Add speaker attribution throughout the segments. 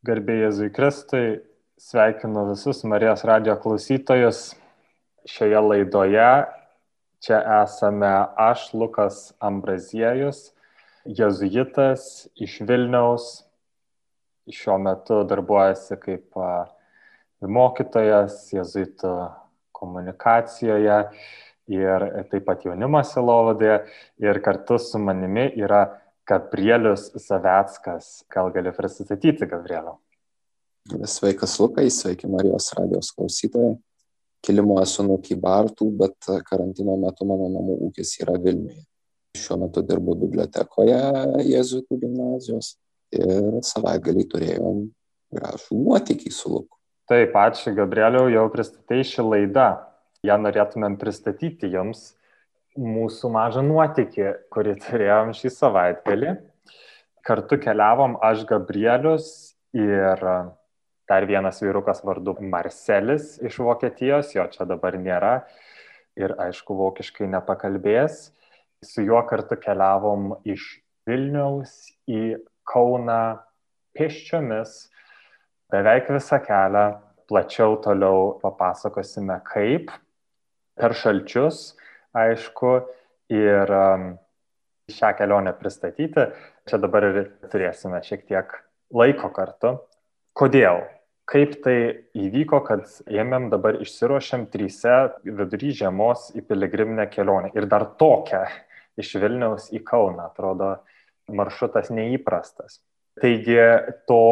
Speaker 1: Garbė Jėzui Kristui, sveikinu visus Marijos radio klausytojus šioje laidoje. Čia esame aš, Lukas Ambraziejus, jezuitas iš Vilniaus. Šiuo metu darbuojasi kaip mokytojas jezuitų komunikacijoje ir taip pat jaunimo silovadėje. Ir kartu su manimi yra Gabrielius Zaveckas. Gal gali prisistatyti, Gabrieliau?
Speaker 2: Sveikas Lukai, sveiki Marijos radijos klausytojai. Kilimo esu nuo Kybartų, bet karantino metu mano namų ūkis yra Vilniuje. Šiuo metu dirbu bibliotekoje Jėzuitų gimnazijos ir savaitgalį turėjom gražų nuotykį su Luku.
Speaker 1: Taip, ačiū Gabrieliau, jau pristatei šį laidą. Ją norėtumėm pristatyti jums mūsų mažą nuotykį, kurį turėjom šį savaitgalį. Kartu keliavom aš Gabrielius ir dar vienas vyrukas vardu Marcelis iš Vokietijos, jo čia dabar nėra ir aišku, vokiškai nepakalbės. Su juo kartu keliavom iš Vilniaus į Kauną pėsčiomis beveik visą kelią. Plačiau toliau papasakosime kaip per šalčius aišku, ir um, šią kelionę pristatyti. Čia dabar ir turėsime šiek tiek laiko kartu. Kodėl? Kaip tai įvyko, kad ėmėm dabar išsiruošėm tryse vidury žiemos į piligriminę kelionę. Ir dar tokią iš Vilniaus į Kauną. Atrodo, maršrutas neįprastas. Taigi to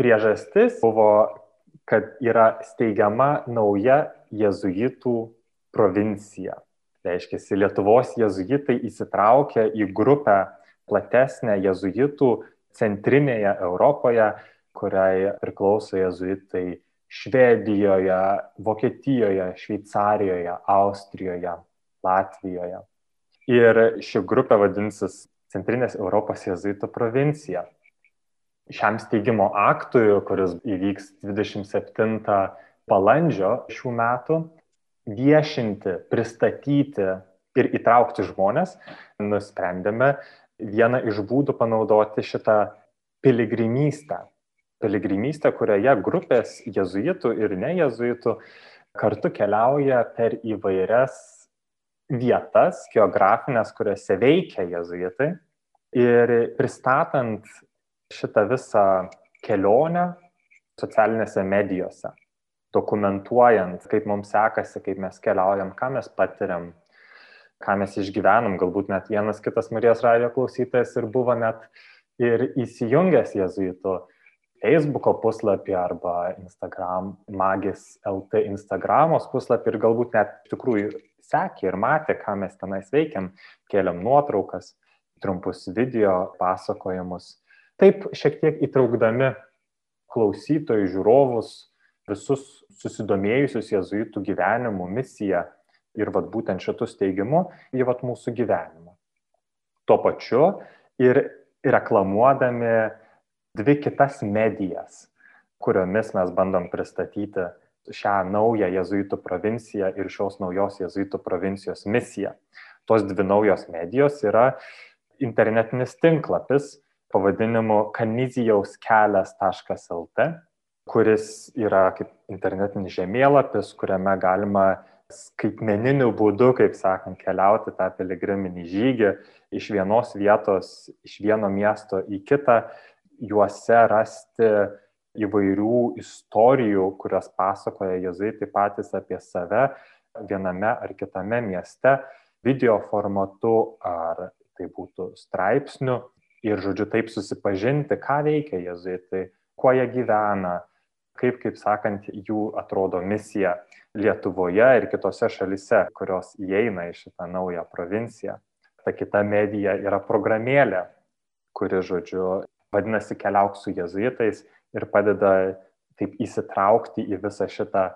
Speaker 1: priežastis buvo, kad yra steigiama nauja jezuitų provincija reiškia, Lietuvos jezuitai įsitraukia į grupę platesnę jezuitų centrinėje Europoje, kuriai priklauso jezuitai Švedijoje, Vokietijoje, Šveicarijoje, Austrijoje, Latvijoje. Ir ši grupė vadinsis Centrinės Europos jezuitų provincija. Šiam steigimo aktui, kuris įvyks 27 balandžio šių metų, viešinti, pristatyti ir įtraukti žmonės, nusprendėme vieną iš būdų panaudoti šitą piligrimystę. Piligrimystę, kurioje grupės jezuitų ir ne jezuitų kartu keliauja per įvairias vietas, geografinės, kuriuose veikia jezuitai. Ir pristatant šitą visą kelionę socialinėse medijose dokumentuojant, kaip mums sekasi, kaip mes keliaujam, ką mes patiriam, ką mes išgyvenam. Galbūt net vienas kitas Marijos radio klausytojas ir buvo net ir įsijungęs jezuitų Facebook'o puslapį arba Instagram, magis LT Instagramos puslapį ir galbūt net iš tikrųjų sekė ir matė, ką mes tenais veikiam, kėliam nuotraukas, trumpus video pasakojimus. Taip šiek tiek įtraukdami klausytojų, žiūrovus, visus susidomėjusius jezuitų gyvenimu, misija ir vat, būtent šitų steigimų į vat, mūsų gyvenimą. Tuo pačiu ir reklamuodami dvi kitas medijas, kuriomis mes bandom pristatyti šią naują jezuitų provinciją ir šios naujos jezuitų provincijos misiją. Tos dvi naujos medijos yra internetinis tinklapis pavadinimu kanizijaus kelias.lt kuris yra kaip internetinis žemėlapis, kuriame galima skaitmeniniu būdu, kaip sakant, keliauti tą piligriminį žygį iš vienos vietos, iš vieno miesto į kitą, juose rasti įvairių istorijų, kurias pasakoja jezuitai patys apie save viename ar kitame mieste, video formatu ar tai būtų straipsnių ir, žodžiu, taip susipažinti, ką veikia jezuitai, kuo jie gyvena, kaip, kaip sakant, jų atrodo misija Lietuvoje ir kitose šalise, kurios įeina į šitą naują provinciją. Ta kita medija yra programėlė, kuri, žodžiu, vadinasi Keliauk su jezuitais ir padeda taip įsitraukti į visą šitą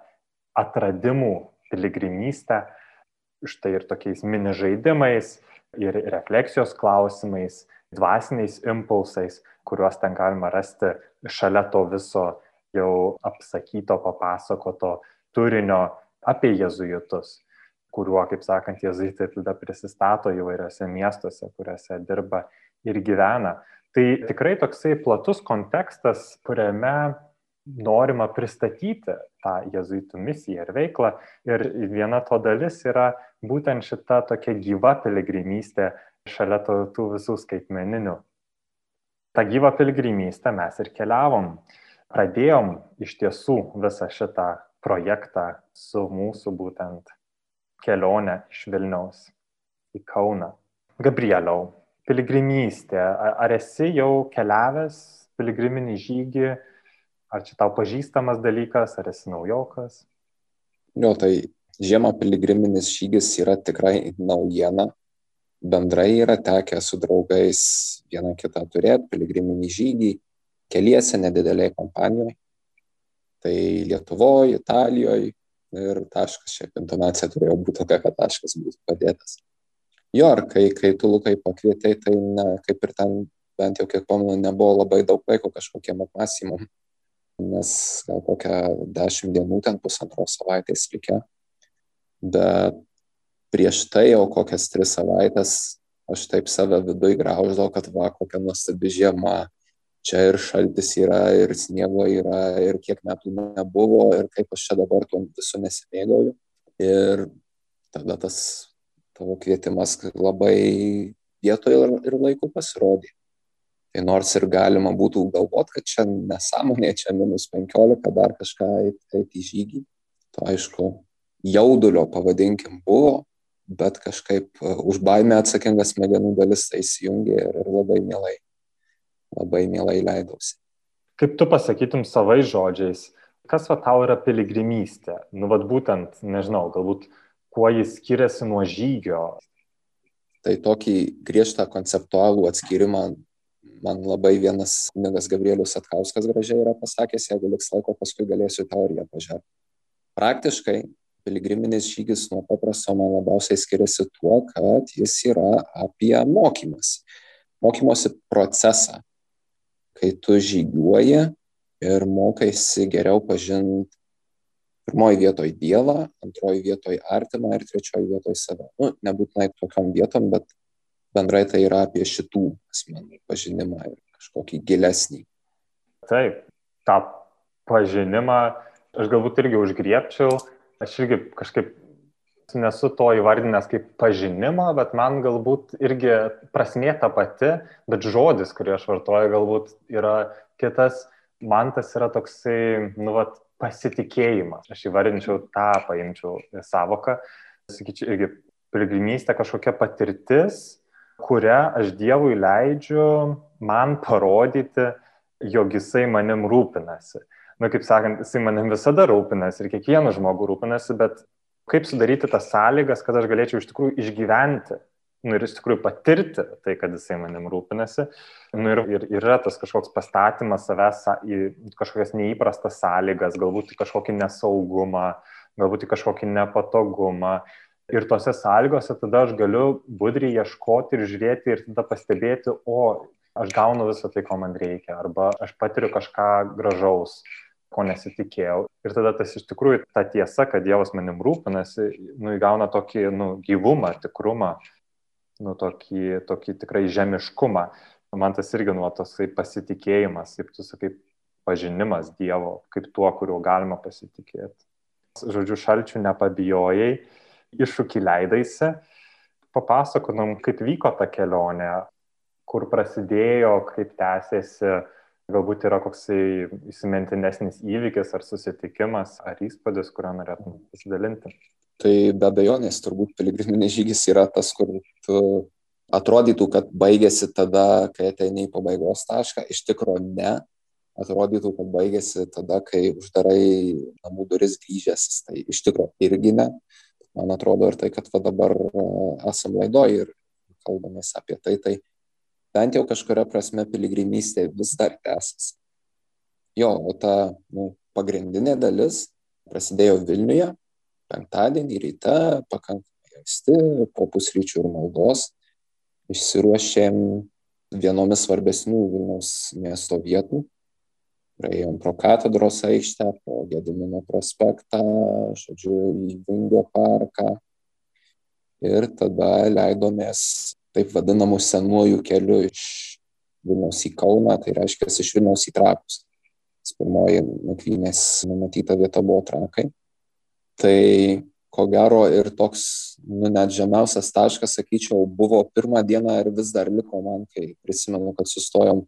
Speaker 1: atradimų piligrimystę, štai ir tokiais mini žaidimais, ir refleksijos klausimais, dvasiniais impulsais, kuriuos ten galima rasti šalia to viso jau apsakyto, papasakoto turinio apie jezuitus, kuriuo, kaip sakant, jezuitai tada prisistato įvairiose miestuose, kuriuose dirba ir gyvena. Tai tikrai toksai platus kontekstas, kuriame norima pristatyti tą jezuitų misiją ir veiklą. Ir viena to dalis yra būtent šita tokia gyva piligrimystė šalia tų visų skaitmeninių. Ta gyva piligrimystė mes ir keliavom. Pradėjom iš tiesų visą šitą projektą su mūsų būtent kelionė iš Vilniaus į Kauną. Gabrieliau, piligrimystė. Ar esi jau keliavęs piligriminį žygį Ar čia tau pažįstamas dalykas, ar esi naujokas?
Speaker 2: Jo, tai žiemą piligriminis žygis yra tikrai naujiena. Bendrai yra tekę su draugais vieną kitą turėti piligriminį žygį keliese nedideliai kompanijoje. Tai Lietuvoje, Italijoje ir taškas, šiaip intonacija turėjo būti tokia, kad taškas būtų padėtas. Jo, ar kai, kai tu lukai pakvietei, tai ne, kaip ir ten, bent jau kiek pamenu, nebuvo labai daug laiko kažkokiem apmąstymam nes gal kokią dešimt dienų ten pusantros savaitės likę. Bet prieš tai jau kokias tris savaitės aš taip save viduje grauždavau, kad va, kokia nuostabi žiema. Čia ir šaltis yra, ir sniego yra, ir kiek metų nebuvo, ir kaip aš čia dabar tuo visų nesimėgauju. Ir tada tas tavo kvietimas labai vietoje ir, ir laiku pasirodė. Tai nors ir galima būtų galvot, kad čia nesąmonė, čia minus 15, dar kažką eiti į žygį, to aišku, jaudulio pavadinkim buvo, bet kažkaip e, už baimę atsakingas smegenų dalis tai įsijungė ir labai mielai, labai mielai leidausi.
Speaker 1: Kaip tu pasakytum savai žodžiais, kas va tau yra piligrimystė? Nu, vad būtent, nežinau, galbūt kuo jis skiriasi nuo žygio?
Speaker 2: Tai tokį griežtą konceptualų atskirimą man labai vienas kunigas Gabrielius Atkauskas gražiai yra pasakęs, jeigu liks laiko, paskui galėsiu tau ir ją pažiūrėti. Praktiškai piligriminis žygis nuo paprasto man labiausiai skiriasi tuo, kad jis yra apie mokymas, mokymosi procesą, kai tu žygiuoji ir mokaisi geriau pažinti pirmoji vietoje Dievą, antroji vietoje artimą ir trečioji vietoje save. Nu, nebūtinai tokiam vietom, bet bendrai tai yra apie šitų asmenų pažinimą ir kažkokį gilesnį.
Speaker 1: Taip, tą pažinimą aš galbūt irgi užgriepčiau, aš irgi kažkaip nesu to įvardinęs kaip pažinimą, bet man galbūt irgi prasmė ta pati, bet žodis, kurį aš vartoju, galbūt yra kitas. Man tas yra toksai, nu, vat, pasitikėjimas. Aš įvardinčiau tą, paimčiau savoką. Sakyčiau, irgi piligrimystė kažkokia patirtis, kurią aš Dievui leidžiu man parodyti, jog jisai manim rūpinasi. Na, nu, kaip sakant, jisai manim visada rūpinasi ir kiekvienu žmogu rūpinasi, bet kaip sudaryti tas sąlygas, kad aš galėčiau iš tikrųjų išgyventi nu, ir iš tikrųjų patirti tai, kad jisai manim rūpinasi. Nu, ir, ir yra tas kažkoks pastatymas savęs į kažkokias neįprastas sąlygas, galbūt į kažkokį nesaugumą, galbūt į kažkokį nepatogumą ir tose sąlygose tada aš galiu budriai ieškoti ir žiūrėti ir tada pastebėti, o aš gaunu visą tai, ko man reikia, arba aš patiriu kažką gražaus, ko nesitikėjau. Ir tada tas iš tikrųjų ta tiesa, kad Dievas manim rūpinasi, nu, įgauna tokį nu, gyvumą, tikrumą, nu, tokį, tokį tikrai žemiškumą. Man tas irgi nuo tosai pasitikėjimas, kaip tu sakai, pažinimas Dievo, kaip tuo, kuriuo galima pasitikėti. Žodžiu, šalčių nepabijojai, iššūkį leidaisi. Papasakotum, kaip vyko ta kelionė, kur prasidėjo, kaip tęsėsi, galbūt yra koksai įsimintinesnis įvykis ar susitikimas ar įspūdis, kurio norėtum pasidalinti.
Speaker 2: Tai be abejonės, turbūt piligriminis žygis yra tas, kur tu atrodytų, kad baigėsi tada, kai ateini į pabaigos tašką, iš tikrųjų ne, atrodytų, kad baigėsi tada, kai uždarai namų duris grįžęs, tai iš tikrųjų irgi ne. Man atrodo ir tai, kad dabar e, esam laidoj ir kalbamės apie tai, tai bent jau kažkuria prasme piligrimystė vis dar tęsis. Jo, o ta nu, pagrindinė dalis prasidėjo Vilniuje penktadienį ryte, pakankamai anksti, po pusryčių ir maldos. Išsiruošėm vienomis svarbesnių Vilniaus miesto vietų praėjom pro katedros aikštę, pro Gedimino prospektą, žodžiu, į Vingio parką. Ir tada leidomės taip vadinamų senuoju keliu iš Vilniaus į Kauną, tai reiškia iš Vilniaus į Trakus. Pirmoji nakvynės numatyta vieta buvo Trakai. Tai ko gero ir toks, nu, net žemiausias taškas, sakyčiau, buvo pirmą dieną ir vis dar liko man, kai prisimenu, kad sustojom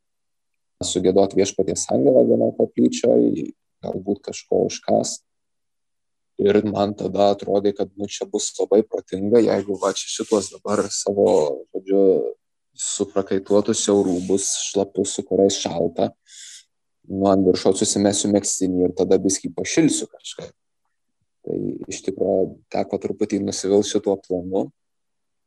Speaker 2: sugėdot viešpaties angelą vienoje koplyčioje, galbūt kažko užkas. Ir man tada atrodė, kad nu, čia bus labai protinga, jeigu va čia šitos dabar savo, žodžiu, suprakaituotus jau rūbus, šlapus, su kuriais šalta, nu ant viršaus susimesiu mėgstinį ir tada biskį pašilsiu kažkaip. Tai iš tikrųjų teko truputį nusivilti šituo planu,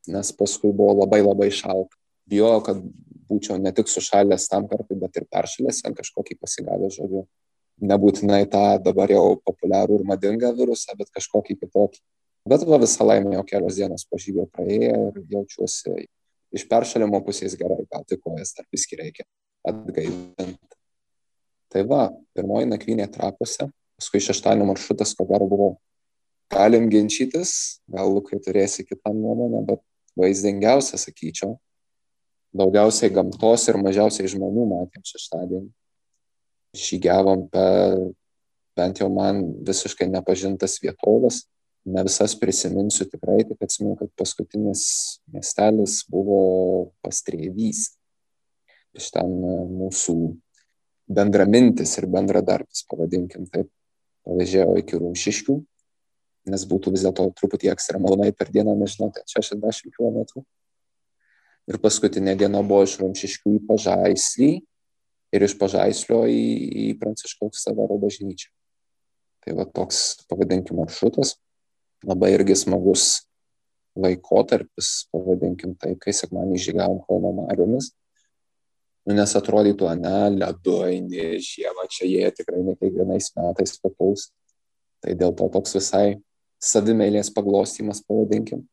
Speaker 2: nes paskui buvo labai labai šalta. Bijojau, kad būčiau ne tik sušalęs tam kartui, bet ir peršalęs ant kažkokį pasigavę žodžiu nebūtinai tą dabar jau populiarų ir madingą virusą, bet kažkokį kitokį. Bet va visą laimę jau kelios dienos po žygio praėjo ir jaučiuosi iš peršalimo pusės gerai, gal tik kojas dar viskį reikia atgaivinti. Tai va, pirmoji nakvynė trapuose, paskui šeštadienio maršrutas, ko gero buvo, galim ginčytis, gal Lukai turėsi kitą nuomonę, bet vaizdingiausia, sakyčiau, daugiausiai gamtos ir mažiausiai žmonių matėm šeštadienį žygiavom per bent jau man visiškai nepažintas vietovės. Ne visas prisiminsiu tikrai, tik atsimenu, kad paskutinis miestelis buvo pastrėvys. Iš ten e, mūsų bendramintis ir bendradarbis, pavadinkim taip, pavėžėjo iki Rumšiškių, nes būtų vis dėlto truputį ekstremalai per dieną, nežinau, tai 60 km. Ir paskutinė diena buvo iš Rumšiškių į Pažaislį, ir iš Pažaislio į, į Pranciškaus Savero bažnyčią. Tai va toks, pavadinkim, maršrutas, labai irgi smagus laikotarpis, pavadinkim tai, kai sekmanį žygavom Kauno Mariomis. Nu, nes atrodytų, ne, ledu eini žiemą, čia jie tikrai ne kiekvienais metais papuls. Tai dėl to toks visai savimėlės paglostimas, pavadinkim.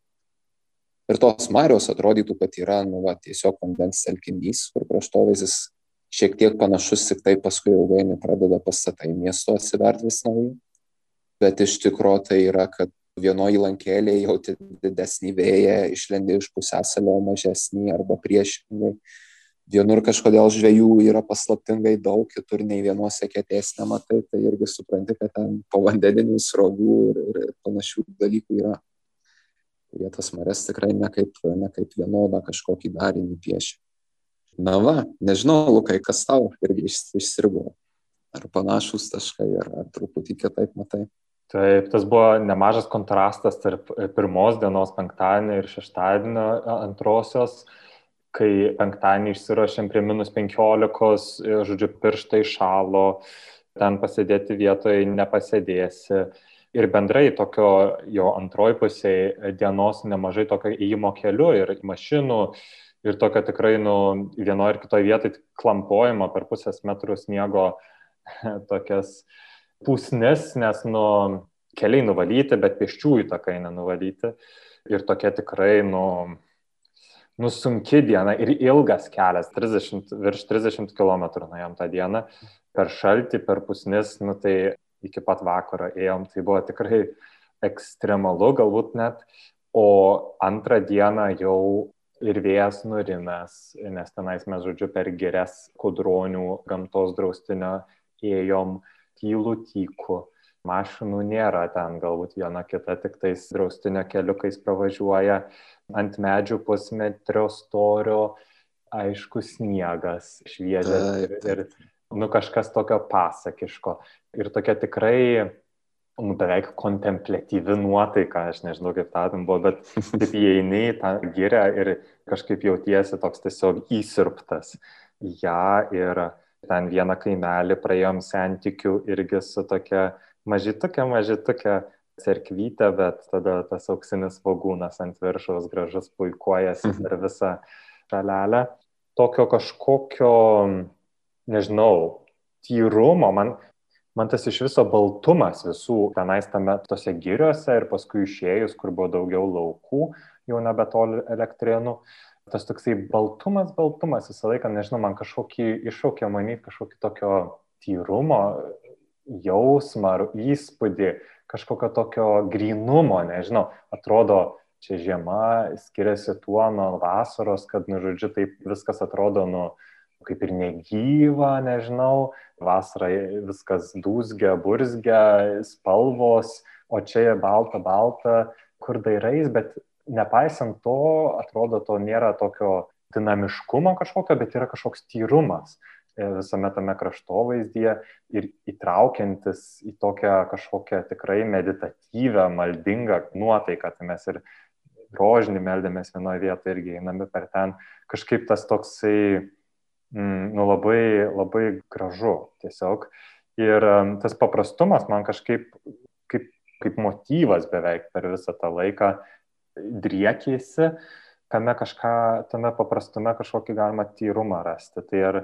Speaker 2: Ir tos Marijos atrodytų, kad yra, nu, va, tiesiog vandens telkinys, kur kraštovaizdis šiek tiek panašus, tik tai paskui ilgainiui pradeda pastatai miesto atsivert vis nauji. Bet iš tikrųjų tai yra, kad vienoje lankėlėje jauti didesnį vėją, išlendi iš pusėsalio mažesnį arba priešingai. Vienur kažkodėl žvėjų yra paslaptingai daug, kitur nei vienose kėtės nematai, tai irgi supranti, kad ten povandeninių srovų ir, ir panašių dalykų yra. Kurie tas mares tikrai ne kaip, ne kaip vienodą kažkokį darinį piešia. Na va, nežinau, Lukai, kas tau irgi išsirgo. Ar panašus taškai, ar, ar truputį kitaip matai?
Speaker 1: Taip, tas buvo nemažas kontrastas tarp pirmos dienos penktadienio ir šeštadienio antrosios, kai penktadienį išsirošėm prie minus penkiolikos, žodžiu, pirštai šalo, ten pasėdėti vietoje nepasėdėsi. Ir bendrai tokio jo antroji pusė dienos nemažai tokio įėjimo keliu ir mašinų, ir tokio tikrai, nu, vienoje ir kitoje vietoje klampojimo per pusės metrų sniego tokias pusnis, nes, nu, keliai nuvalyti, bet pėsčiųjų takai nenuvalyti. Ir tokia tikrai, nu, nu sunki diena ir ilgas kelias, 30, virš 30 km nuėjom tą dieną, per šaltį, per pusnis, nu tai iki pat vakaro ėjom, tai buvo tikrai ekstremalu galbūt net, o antrą dieną jau ir vėjas nurimęs, nes tenais mes, žodžiu, per girias kudronių gamtos draustinio ėjom tylų tykų. Mašinų nėra ten, galbūt viena kita tik tais draustinio keliukais pravažiuoja ant medžių pusmetrio storio, aišku, sniegas šviežia ir, ir nu, kažkas tokio pasakiško. Ir tokia tikrai nu, beveik kontemplatyvi nuotaika, aš nežinau kaip tą tam buvo, bet taip įeini į tą gyrę ir kažkaip jautiesi toks tiesiog įsirptas į ją ir ten vieną kaimelį praėjom sentikių irgi su tokia mažytukė, mažytukė cerkvytė, bet tada tas auksinis vagūnas ant viršaus gražus puikuojasi mhm. per visą šalelę. Tokio kažkokio, nežinau, tyrumo, man man tas iš viso baltumas visų tenais tame tose giriuose ir paskui išėjus, kur buvo daugiau laukų, jau nebetoli elektrienų, tas toksai baltumas, baltumas visą laiką, nežinau, man kažkokį iššaukė manyti kažkokį tokio tyrumo jausmą ar įspūdį, kažkokio tokio grinumo, nežinau, atrodo, čia žiema skiriasi tuo nuo vasaros, kad, nu, žodžiu, taip viskas atrodo, nu, kaip ir negyva, nežinau, vasarą viskas dūzgia, burzgia, spalvos, o čia balta, balta, kur dairais, bet nepaisant to, atrodo, to nėra tokio dinamiškumo kažkokio, bet yra kažkoks tyrumas e, visame tame kraštovaizdyje ir įtraukiantis į tokią kažkokią tikrai meditatyvę, maldingą nuotaiką. Tai mes ir rožinį meldėmės vienoje vietoje irgi einami per ten. Kažkaip tas toksai, nu labai, labai gražu tiesiog. Ir tas paprastumas man kažkaip kaip, kaip motyvas beveik per visą tą laiką driekėsi, tame kažką, tame paprastume kažkokį galima tyrumą rasti. Tai ir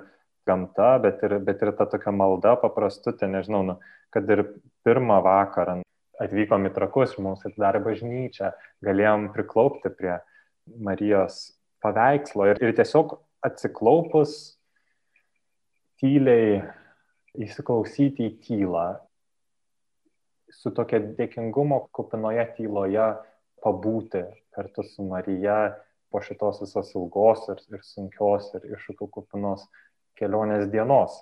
Speaker 1: gamta, bet ir, bet ir ta tokia malda paprastutė, nežinau, nu, kad ir pirmą vakarą atvykom į trakus, mums atidarė bažnyčią, galėjom priklaupti prie Marijos paveikslo ir, ir tiesiog atsiklaupus tyliai įsiklausyti į tylą, su tokia dėkingumo kupinoje tyloje pabūti kartu su Marija po šitos visos ilgos ir, ir sunkios ir iššūkių kupinos kelionės dienos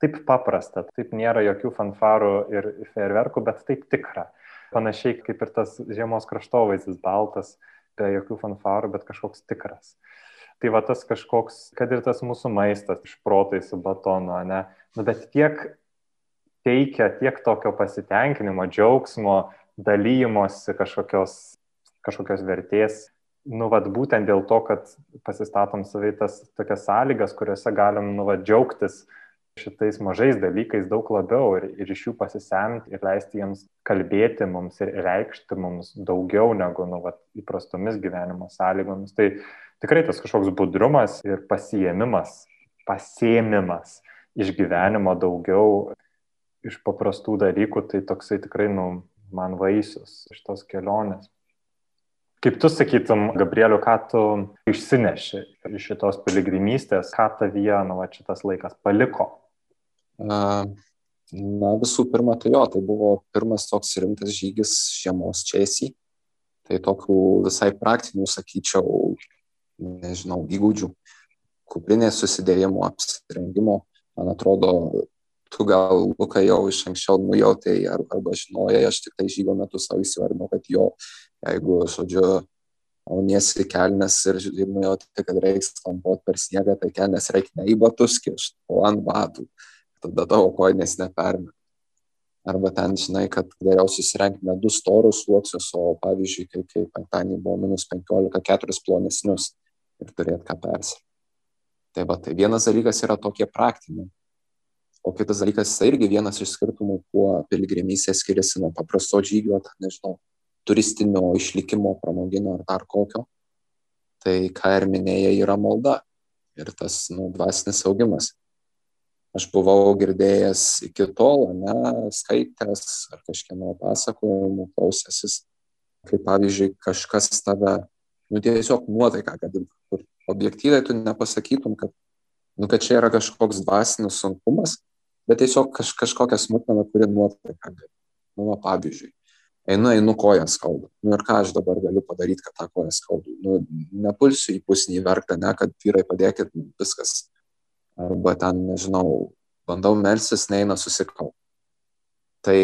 Speaker 1: taip paprasta, taip nėra jokių fanfarų ir fejerverkų, bet taip tikra. Panašiai kaip ir tas žiemos kraštovaizdis baltas, be jokių fanfarų, bet kažkoks tikras. Tai va tas kažkoks, kad ir tas mūsų maistas iš protai su batonu, ne, nu, bet tiek teikia tiek tokio pasitenkinimo, džiaugsmo, dalymosi kažkokios, kažkokios vertės. Nu, vad būtent dėl to, kad pasistatom savai tas tokias sąlygas, kuriuose galim, nu, vad džiaugtis šitais mažais dalykais daug labiau ir, ir iš jų pasisemti ir leisti jiems kalbėti mums ir reikšti mums daugiau negu nu, vat, įprastomis gyvenimo sąlygomis. Tai tikrai tas kažkoks budrumas ir pasiemimas, pasėmimas iš gyvenimo daugiau iš paprastų dalykų, tai toksai tikrai nu, man vaisius iš tos kelionės. Kaip tu sakytum, Gabrieliu, ką tu išsineši iš šitos piligrimystės, ką tavyje, nu, va, šitas laikas paliko?
Speaker 2: Na, visų pirma, tai jo, tai buvo pirmas toks rimtas žygis žiemos česį. Tai tokių visai praktinių, sakyčiau, nežinau, įgūdžių, kuprinės susidėjimo, apsirengimo. Man atrodo, tu gal, Luka, jau iš anksčiau nujautai ar, arba žinojai, aš tik tai žygo metu savo įsivardinau, kad jo jeigu, žodžiu, auniesi kelnes ir, nujauti, kad reiks kampuoti per sniegą, tai kelnes reikia ne į batus kišti, o ant batų. Tada tavo koinės nepermet. Arba ten žinai, kad geriau susirengti ne du storus sluoksnius, o pavyzdžiui, kai, kai penktadienį buvo minus 15, keturis plonesnius ir turėti ką persirengti. Tai va, tai vienas dalykas yra tokie praktiniai. O kitas dalykas, tai irgi vienas iš skirtumų, kuo piligrimystė skiriasi nuo paprasto žygio, nežinau, turistinio išlikimo, pramoginio ar dar kokio, tai ką ir minėjai yra malda ir tas nu, dvasinis augimas. Aš buvau girdėjęs iki tol, ne, skaitęs ar kažkieno pasakojimų klausęsis, kaip pavyzdžiui kažkas tave, nu tiesiog nuotaika, kad kur objektyviai tu nepasakytum, kad, nu, kad čia yra kažkoks dvasinis sunkumas, bet tiesiog kaž, kažkokia smulkmena, kuri nuotaika. Nu, va, pavyzdžiui, einu, einu koją skauda. Nu ir ką aš dabar galiu padaryti, kad tą koją skaudu. Nu, nepulsiu į pusnį verktą, ne, kad vyrai padėkit, viskas. Arba ten, nežinau, bandau melsis, neina susikau. Tai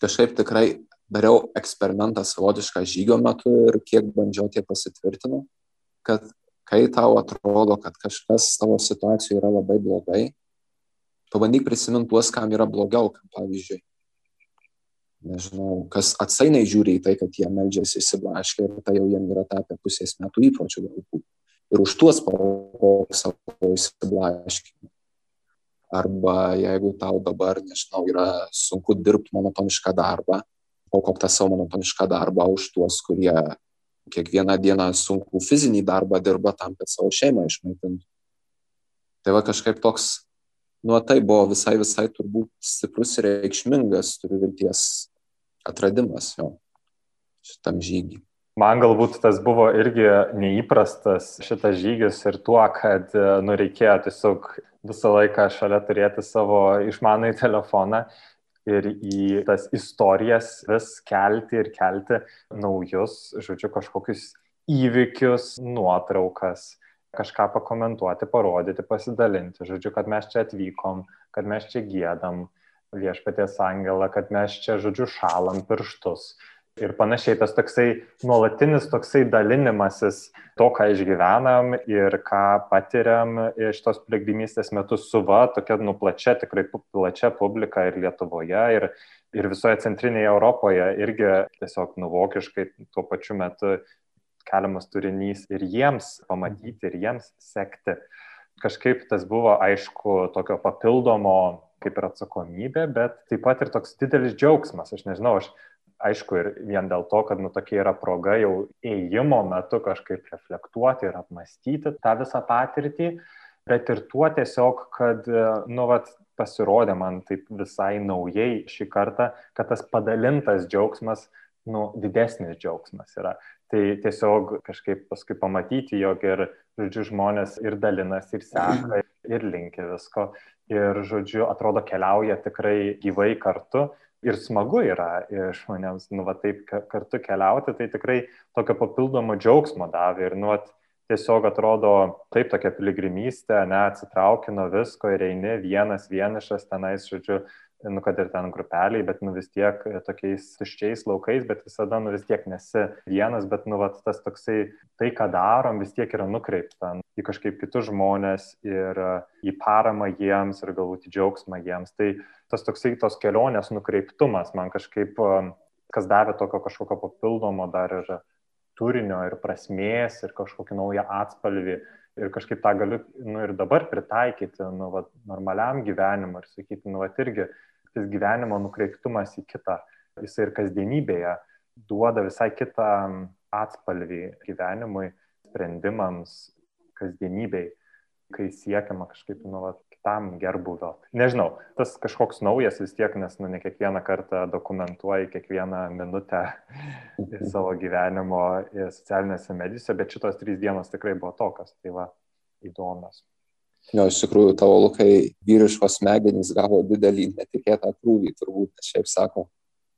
Speaker 2: kažkaip tikrai dariau eksperimentą savotišką žygio metu ir kiek bandžiau, tiek pasitvirtinau, kad kai tau atrodo, kad kažkas tavo situacijoje yra labai blogai, pabandyk prisiminti tuos, kam yra blogiau, kaip pavyzdžiui, nežinau, kas atsainiai žiūri į tai, kad jie meldžiasi įsiblaškę ir tai jau jiem yra tapę pusės metų įpročių galbūt. Ir už tuos pavokok savo įsiblaškimą. Arba jeigu tau dabar, nežinau, yra sunku dirbti monotonišką darbą, aukok tą savo monotonišką darbą už tuos, kurie kiekvieną dieną sunku fizinį darbą dirba tam, kad savo šeimą išmaitintų. Tai va kažkaip toks, nu tai buvo visai, visai turbūt stiprus ir reikšmingas, turiu vilties, atradimas jo šitam žygiui.
Speaker 1: Man galbūt tas buvo irgi neįprastas šitas žygis ir tuo, kad nu, reikėjo tiesiog visą laiką šalia turėti savo išmanai telefoną ir į tas istorijas vis kelti ir kelti naujus, žodžiu, kažkokius įvykius, nuotraukas, kažką pakomentuoti, parodyti, pasidalinti. Žodžiu, kad mes čia atvykom, kad mes čia gėdam viešpaties angelą, kad mes čia, žodžiu, šalam pirštus. Ir panašiai tas toksai nuolatinis toksai dalinimasis to, ką išgyvenam ir ką patiriam iš tos piligrimystės metu su va, tokia nuplačia, tikrai plačia publika ir Lietuvoje, ir, ir visoje centrinėje Europoje irgi tiesiog nuvokiškai tuo pačiu metu keliamas turinys ir jiems pamatyti, ir jiems sekti. Kažkaip tas buvo, aišku, tokio papildomo kaip ir atsakomybė, bet taip pat ir toks didelis džiaugsmas. Aš nežinau, aš aišku ir vien dėl to, kad nu, tokia yra proga jau ėjimo metu kažkaip reflektuoti ir apmastyti tą visą patirtį, bet ir tuo tiesiog, kad, nu, vat, pasirodė man taip visai naujai šį kartą, kad tas padalintas džiaugsmas, nu, didesnis džiaugsmas yra. Tai tiesiog kažkaip paskui pamatyti, jog ir, žodžiu, žmonės ir dalinasi, ir seka, ir linkia visko. Ir, žodžiu, atrodo, keliauja tikrai gyvai kartu. Ir smagu yra žmonėms, nu, va taip kartu keliauti, tai tikrai tokio papildomo džiaugsmo davė. Ir, nu, va, tiesiog atrodo taip tokia piligrimystė, ne, atsitrauki nuo visko ir eini vienas, vienišas tenais, žodžiu, nu, kad ir ten grupeliai, bet nu vis tiek tokiais tuščiais laukais, bet visada nu vis tiek nesi vienas, bet nu vat, tas toksai, tai ką darom, vis tiek yra nukreipta į kažkaip kitus žmonės ir į paramą jiems ir galbūt į džiaugsmą jiems. Tai tas toksai tos kelionės nukreiptumas man kažkaip, kas davė tokio kažkokio papildomo dar ir turinio ir prasmės ir kažkokį naują atspalvį ir kažkaip tą galiu nu, ir dabar pritaikyti nu, va, normaliam gyvenimui ir sakyti, nu, va, irgi tas gyvenimo nukreiptumas į kitą, jisai ir kasdienybėje duoda visai kitą atspalvį gyvenimui, sprendimams, kasdienybei, kai siekiama kažkaip, nu, va, kitam gerbuvio. Nežinau, tas kažkoks naujas vis tiek, nes, nu, ne kiekvieną kartą dokumentuoji kiekvieną minutę savo gyvenimo socialinėse medijose, bet šitos trys dienos tikrai buvo tokios, tai va, įdomios.
Speaker 2: Jo, iš tikrųjų, tavo lukai vyriškos smegenys gavo didelį netikėtą krūvį, turbūt, nes šiaip sako,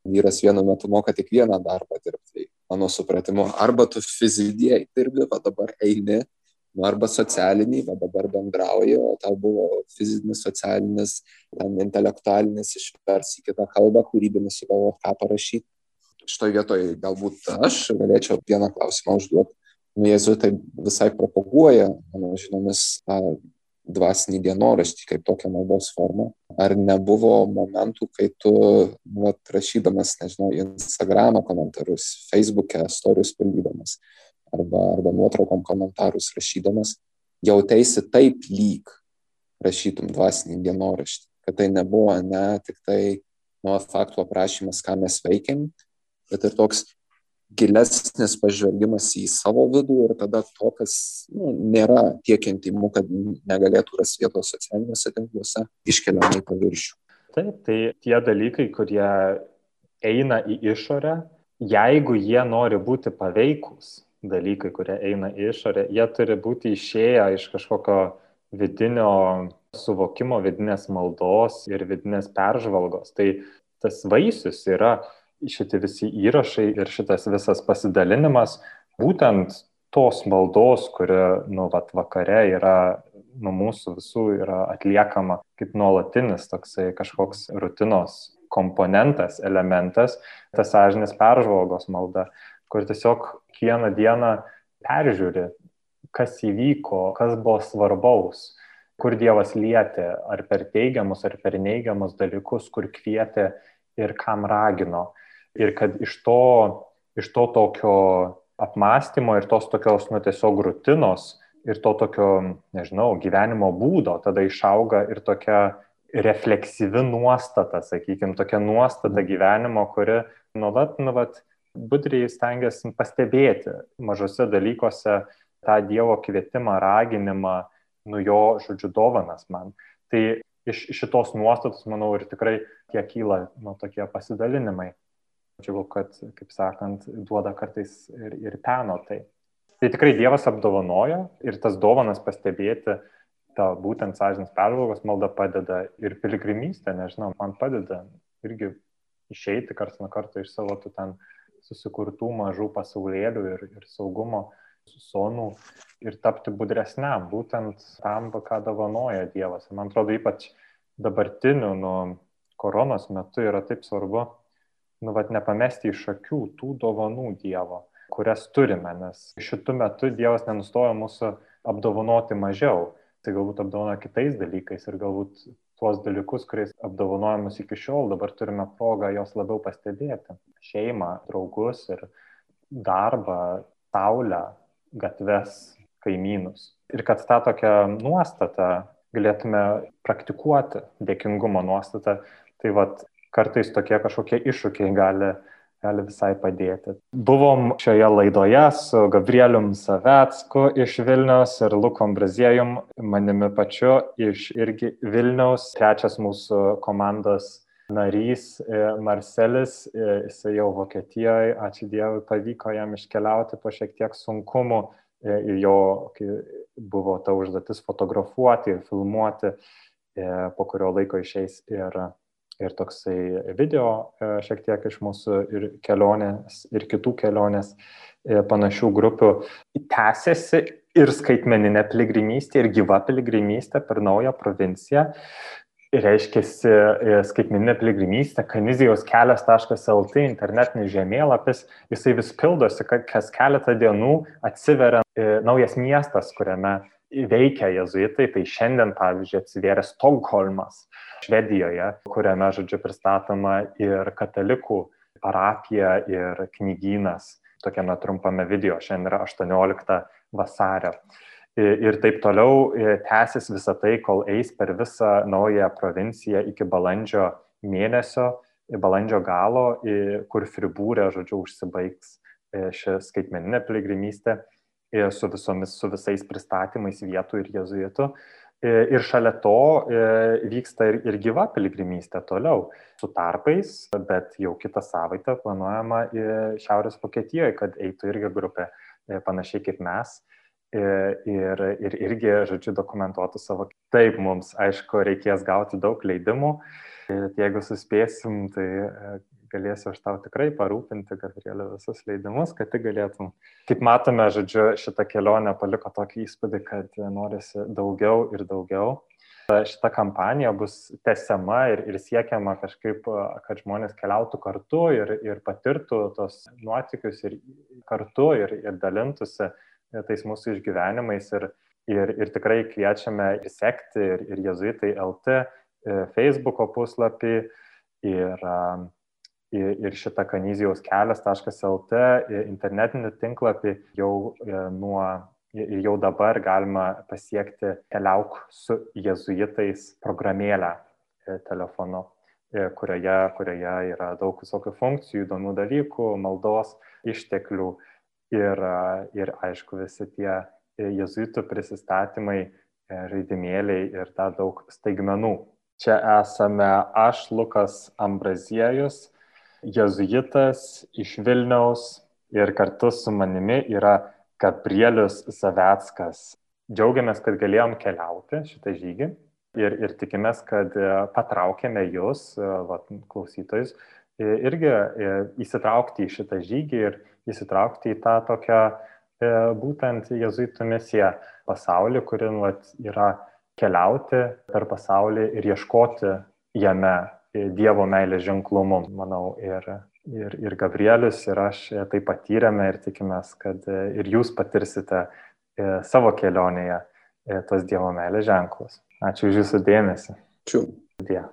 Speaker 2: vyras vienu metu moka tik vieną darbą dirbti. Mano supratimu, arba tu fizidėjai dirbi, va dabar eini, nu, arba socialiniai, va dabar bendrauji, o tau buvo fizinis, socialinis, ten intelektualinis išvers į kitą kalbą, kūrybinis sugalvoti, ką parašyti. Šitoje vietoje galbūt aš galėčiau vieną klausimą užduoti. Nu, Jėzuitai visai propaguoja, mano žinomis, tą dvasinį dienoraštį kaip tokią maldos formą. Ar nebuvo momentų, kai tu, nu, rašydamas, nežinau, Instagramą komentarus, Facebook'e, storius pildydamas, arba, arba nuotraukom komentarus rašydamas, jautėsi taip lyg rašytum dvasinį dienoraštį, kad tai nebuvo ne tik tai nuo faktų aprašymas, ką mes veikiam, bet ir toks gilesnis pažvelgimas į savo vidų ir tada to, kas nu, nėra tiek intimu, kad negalėtų rasti vietos socialiniuose tinkluose, iškeliama į paviršių.
Speaker 1: Taip, tai tie dalykai, kurie eina į išorę, jeigu jie nori būti paveikus, dalykai, kurie eina į išorę, jie turi būti išėję iš kažkokio vidinio suvokimo, vidinės maldos ir vidinės peržvalgos. Tai tas vaisius yra šitie visi įrašai ir šitas visas pasidalinimas būtent tos maldos, kuri, nu, vat, vakare yra, nu, mūsų visų yra atliekama kaip nuolatinis toksai kažkoks rutinos komponentas, elementas, tas sąžinės peržvalgos malda, kur tiesiog kiekvieną dieną peržiūri, kas įvyko, kas buvo svarbaus, kur Dievas lietė, ar per teigiamus, ar per neigiamus dalykus, kur kvietė ir kam ragino. Ir kad iš to, iš to tokio apmąstymo ir tos tokios, nu, tiesiog rutinos ir to tokio, nežinau, gyvenimo būdo tada išauga ir tokia refleksyvi nuostata, sakykime, tokia nuostata gyvenimo, kuri nuolat, nuolat budriai stengiasi pastebėti mažose dalykuose tą Dievo kvietimą, raginimą, nu jo, žodžiu, dovanas man. Tai iš šitos nuostatos, manau, ir tikrai tie kyla nu, tokie pasidalinimai. Džiugu, kad, kaip sakant, duoda kartais ir, ir peno tai. Tai tikrai Dievas apdovanojo ir tas dovanas pastebėti, ta būtent sąžinės peržvalgos malda padeda ir piligrimystė, nežinau, man padeda irgi išeiti karts nuo karto iš savo tų ten susikurtų mažų pasaulėlių ir, ir saugumo sonų ir tapti budresniam, būtent tam, ką dovanoja Dievas. Ir man atrodo, ypač dabartiniu, nu, koronos metu yra taip svarbu, nu, vat, nepamesti iš akių tų dovanų Dievo, kurias turime, nes šitų metų Dievas nenustoja mūsų apdovanoti mažiau, tai galbūt apdovanoja kitais dalykais ir galbūt tuos dalykus, kuriais apdovanojamus iki šiol, dabar turime progą jos labiau pastebėti. Šeimą, draugus ir darbą, saulę, gatves, kaimynus. Ir kad tą tokią nuostatą galėtume praktikuoti, dėkingumo nuostatą, tai vad kartais tokie kažkokie iššūkiai gali gali visai padėti. Buvom šioje laidoje su Gabrielium Savetsku iš Vilnius ir Lukom Braziejum, manimi pačiu iš irgi Vilniaus. Trečias mūsų komandos narys e, Marcelis, e, jisai jau Vokietijoje, ačiū Dievui, pavyko jam iškeliauti po šiek tiek sunkumų e, ir jo buvo ta užduotis fotografuoti ir filmuoti, po kurio laiko išeis ir ir toksai video e, šiek tiek iš mūsų ir kelionės, ir kitų kelionės e, panašių grupių tęsiasi ir skaitmeninė piligrimystė, ir gyva piligrimystė per naują provinciją. Reiškia, e, skaitmeninė piligrimystė, kanizijos kelias.lt internetinis žemėlapis, jisai vis pildosi, kad kas keletą dienų atsiveria naujas miestas, kuriame veikia jezuitai, tai šiandien, pavyzdžiui, atsivėrė Stokholmas Švedijoje, kuriame, žodžiu, pristatoma ir katalikų parapija ir knygynas, tokiame trumpame video, šiandien yra 18 vasario. Ir taip toliau tęsis visą tai, kol eis per visą naują provinciją iki balandžio mėnesio, balandžio galo, kur Fribūrė, žodžiu, užsibaigs ši skaitmeninė piligrimystė su, visomis, su visais pristatymais vietų ir jezuitų. Ir šalia to vyksta ir, ir gyva piligrimystė toliau, su tarpais, bet jau kitą savaitę planuojama Šiaurės Vokietijoje, kad eitų irgi grupė panašiai kaip mes. Ir, ir irgi, žodžiu, dokumentuotų savo. Taip, mums, aišku, reikės gauti daug leidimų. Jeigu suspėsim, tai galėsiu aš tau tikrai parūpinti, Gabrielė, visus leidimus, kad tik galėtum. Kaip matome, žodžiu, šitą kelionę paliko tokį įspūdį, kad norisi daugiau ir daugiau. Šita kampanija bus tesiama ir, ir siekiama kažkaip, kad žmonės keliautų kartu ir, ir patirtų tos nuotikius ir kartu ir, ir dalintųsi tais mūsų išgyvenimais. Ir, ir, ir tikrai kviečiame sekti ir, ir jezuitai LT e, Facebook'o puslapį ir ir šitą kanyzijaus kelias.lt internetinį tinklapį jau e, nuo ir jau dabar galima pasiekti keliauk su jezuitais programėlę e, telefonu, e, kurioje, kurioje yra daug visokių funkcijų, įdomių dalykų, maldos išteklių ir, ir aišku visi tie jezuitų prisistatymai, žaidimėliai ir dar daug staigmenų. Čia esame aš, Lukas Ambraziejus, jezuitas iš Vilniaus ir kartu su manimi yra Gabrielius Zavetskas. Džiaugiamės, kad galėjom keliauti šitą žygį ir, ir tikimės, kad e, patraukėme jūs, e, vat, klausytojus, irgi e, įsitraukti į šitą žygį ir įsitraukti į tą tokią būtent jezuitų misiją pasaulį, kuri vat, yra keliauti per pasaulį ir ieškoti jame Dievo meilės ženklumu, manau, ir, ir, ir Gabrielius, ir aš tai patyrėme ir tikimės, kad ir jūs patirsite e, savo kelionėje e, tos Dievo meilės ženklus. Ačiū už jūsų dėmesį.
Speaker 2: Ačiū.
Speaker 1: Dievo.